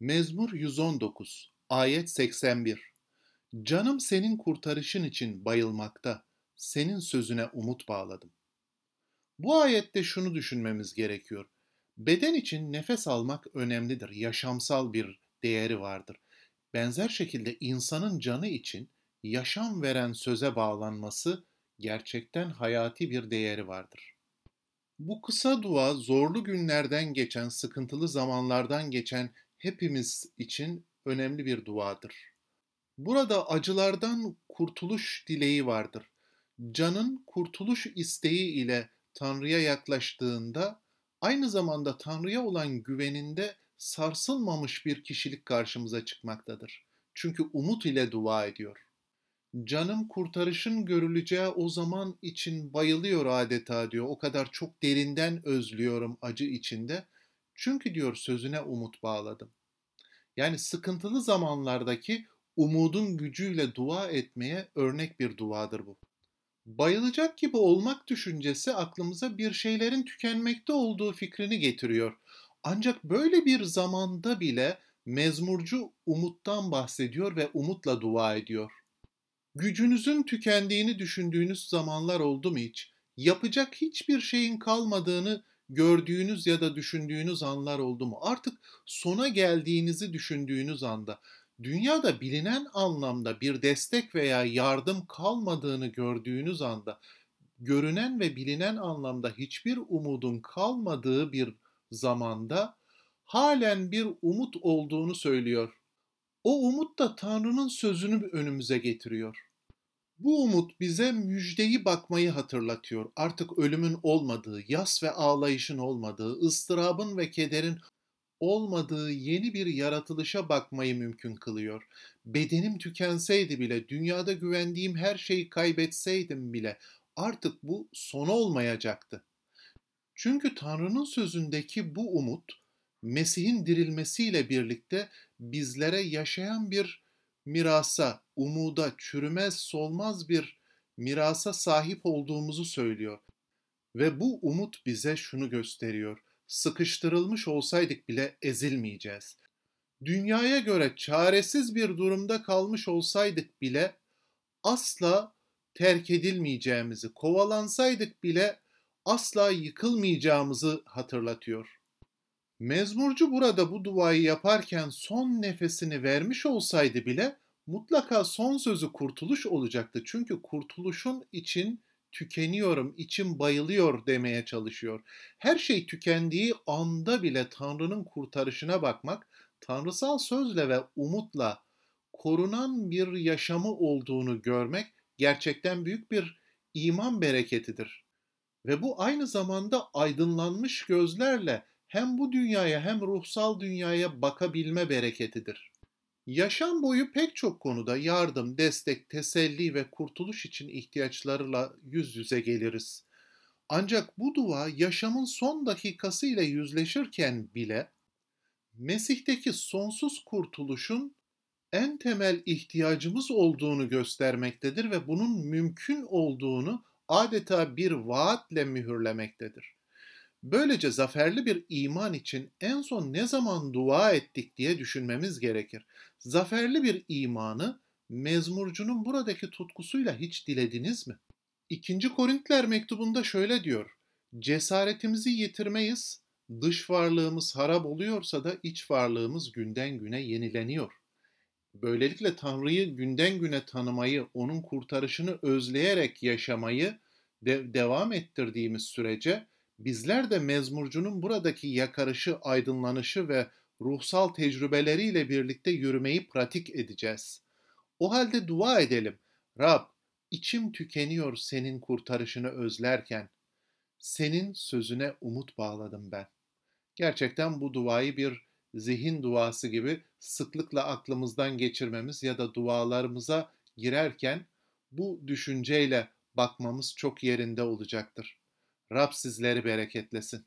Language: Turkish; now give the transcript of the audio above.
Mezmur 119 Ayet 81 Canım senin kurtarışın için bayılmakta, senin sözüne umut bağladım. Bu ayette şunu düşünmemiz gerekiyor. Beden için nefes almak önemlidir, yaşamsal bir değeri vardır. Benzer şekilde insanın canı için yaşam veren söze bağlanması gerçekten hayati bir değeri vardır. Bu kısa dua zorlu günlerden geçen, sıkıntılı zamanlardan geçen hepimiz için önemli bir duadır. Burada acılardan kurtuluş dileği vardır. Canın kurtuluş isteği ile Tanrı'ya yaklaştığında aynı zamanda Tanrı'ya olan güveninde sarsılmamış bir kişilik karşımıza çıkmaktadır. Çünkü umut ile dua ediyor. Canım kurtarışın görüleceği o zaman için bayılıyor adeta diyor. O kadar çok derinden özlüyorum acı içinde. Çünkü diyor sözüne umut bağladım. Yani sıkıntılı zamanlardaki umudun gücüyle dua etmeye örnek bir duadır bu. Bayılacak gibi olmak düşüncesi aklımıza bir şeylerin tükenmekte olduğu fikrini getiriyor. Ancak böyle bir zamanda bile mezmurcu umuttan bahsediyor ve umutla dua ediyor. Gücünüzün tükendiğini düşündüğünüz zamanlar oldu mu hiç? Yapacak hiçbir şeyin kalmadığını gördüğünüz ya da düşündüğünüz anlar oldu mu? Artık sona geldiğinizi düşündüğünüz anda dünyada bilinen anlamda bir destek veya yardım kalmadığını gördüğünüz anda görünen ve bilinen anlamda hiçbir umudun kalmadığı bir zamanda halen bir umut olduğunu söylüyor. O umut da Tanrı'nın sözünü önümüze getiriyor. Bu umut bize müjdeyi bakmayı hatırlatıyor. Artık ölümün olmadığı, yas ve ağlayışın olmadığı, ıstırabın ve kederin olmadığı yeni bir yaratılışa bakmayı mümkün kılıyor. Bedenim tükenseydi bile, dünyada güvendiğim her şeyi kaybetseydim bile artık bu son olmayacaktı. Çünkü Tanrı'nın sözündeki bu umut Mesih'in dirilmesiyle birlikte bizlere yaşayan bir mirasa, umuda, çürümez solmaz bir mirasa sahip olduğumuzu söylüyor. Ve bu umut bize şunu gösteriyor. Sıkıştırılmış olsaydık bile ezilmeyeceğiz. Dünyaya göre çaresiz bir durumda kalmış olsaydık bile asla terk edilmeyeceğimizi, kovalansaydık bile asla yıkılmayacağımızı hatırlatıyor. Mezmurcu burada bu duayı yaparken son nefesini vermiş olsaydı bile mutlaka son sözü kurtuluş olacaktı. Çünkü kurtuluşun için tükeniyorum, içim bayılıyor demeye çalışıyor. Her şey tükendiği anda bile Tanrı'nın kurtarışına bakmak, tanrısal sözle ve umutla korunan bir yaşamı olduğunu görmek gerçekten büyük bir iman bereketidir. Ve bu aynı zamanda aydınlanmış gözlerle hem bu dünyaya hem ruhsal dünyaya bakabilme bereketidir. Yaşam boyu pek çok konuda yardım, destek, teselli ve kurtuluş için ihtiyaçlarıyla yüz yüze geliriz. Ancak bu dua yaşamın son dakikası ile yüzleşirken bile Mesih'teki sonsuz kurtuluşun en temel ihtiyacımız olduğunu göstermektedir ve bunun mümkün olduğunu adeta bir vaatle mühürlemektedir. Böylece zaferli bir iman için en son ne zaman dua ettik diye düşünmemiz gerekir. Zaferli bir imanı mezmurcunun buradaki tutkusuyla hiç dilediniz mi? İkinci Korintler mektubunda şöyle diyor. Cesaretimizi yitirmeyiz, dış varlığımız harap oluyorsa da iç varlığımız günden güne yenileniyor. Böylelikle Tanrı'yı günden güne tanımayı, onun kurtarışını özleyerek yaşamayı de- devam ettirdiğimiz sürece bizler de mezmurcunun buradaki yakarışı, aydınlanışı ve ruhsal tecrübeleriyle birlikte yürümeyi pratik edeceğiz. O halde dua edelim. Rab, içim tükeniyor senin kurtarışını özlerken. Senin sözüne umut bağladım ben. Gerçekten bu duayı bir zihin duası gibi sıklıkla aklımızdan geçirmemiz ya da dualarımıza girerken bu düşünceyle bakmamız çok yerinde olacaktır. Rab sizleri bereketlesin.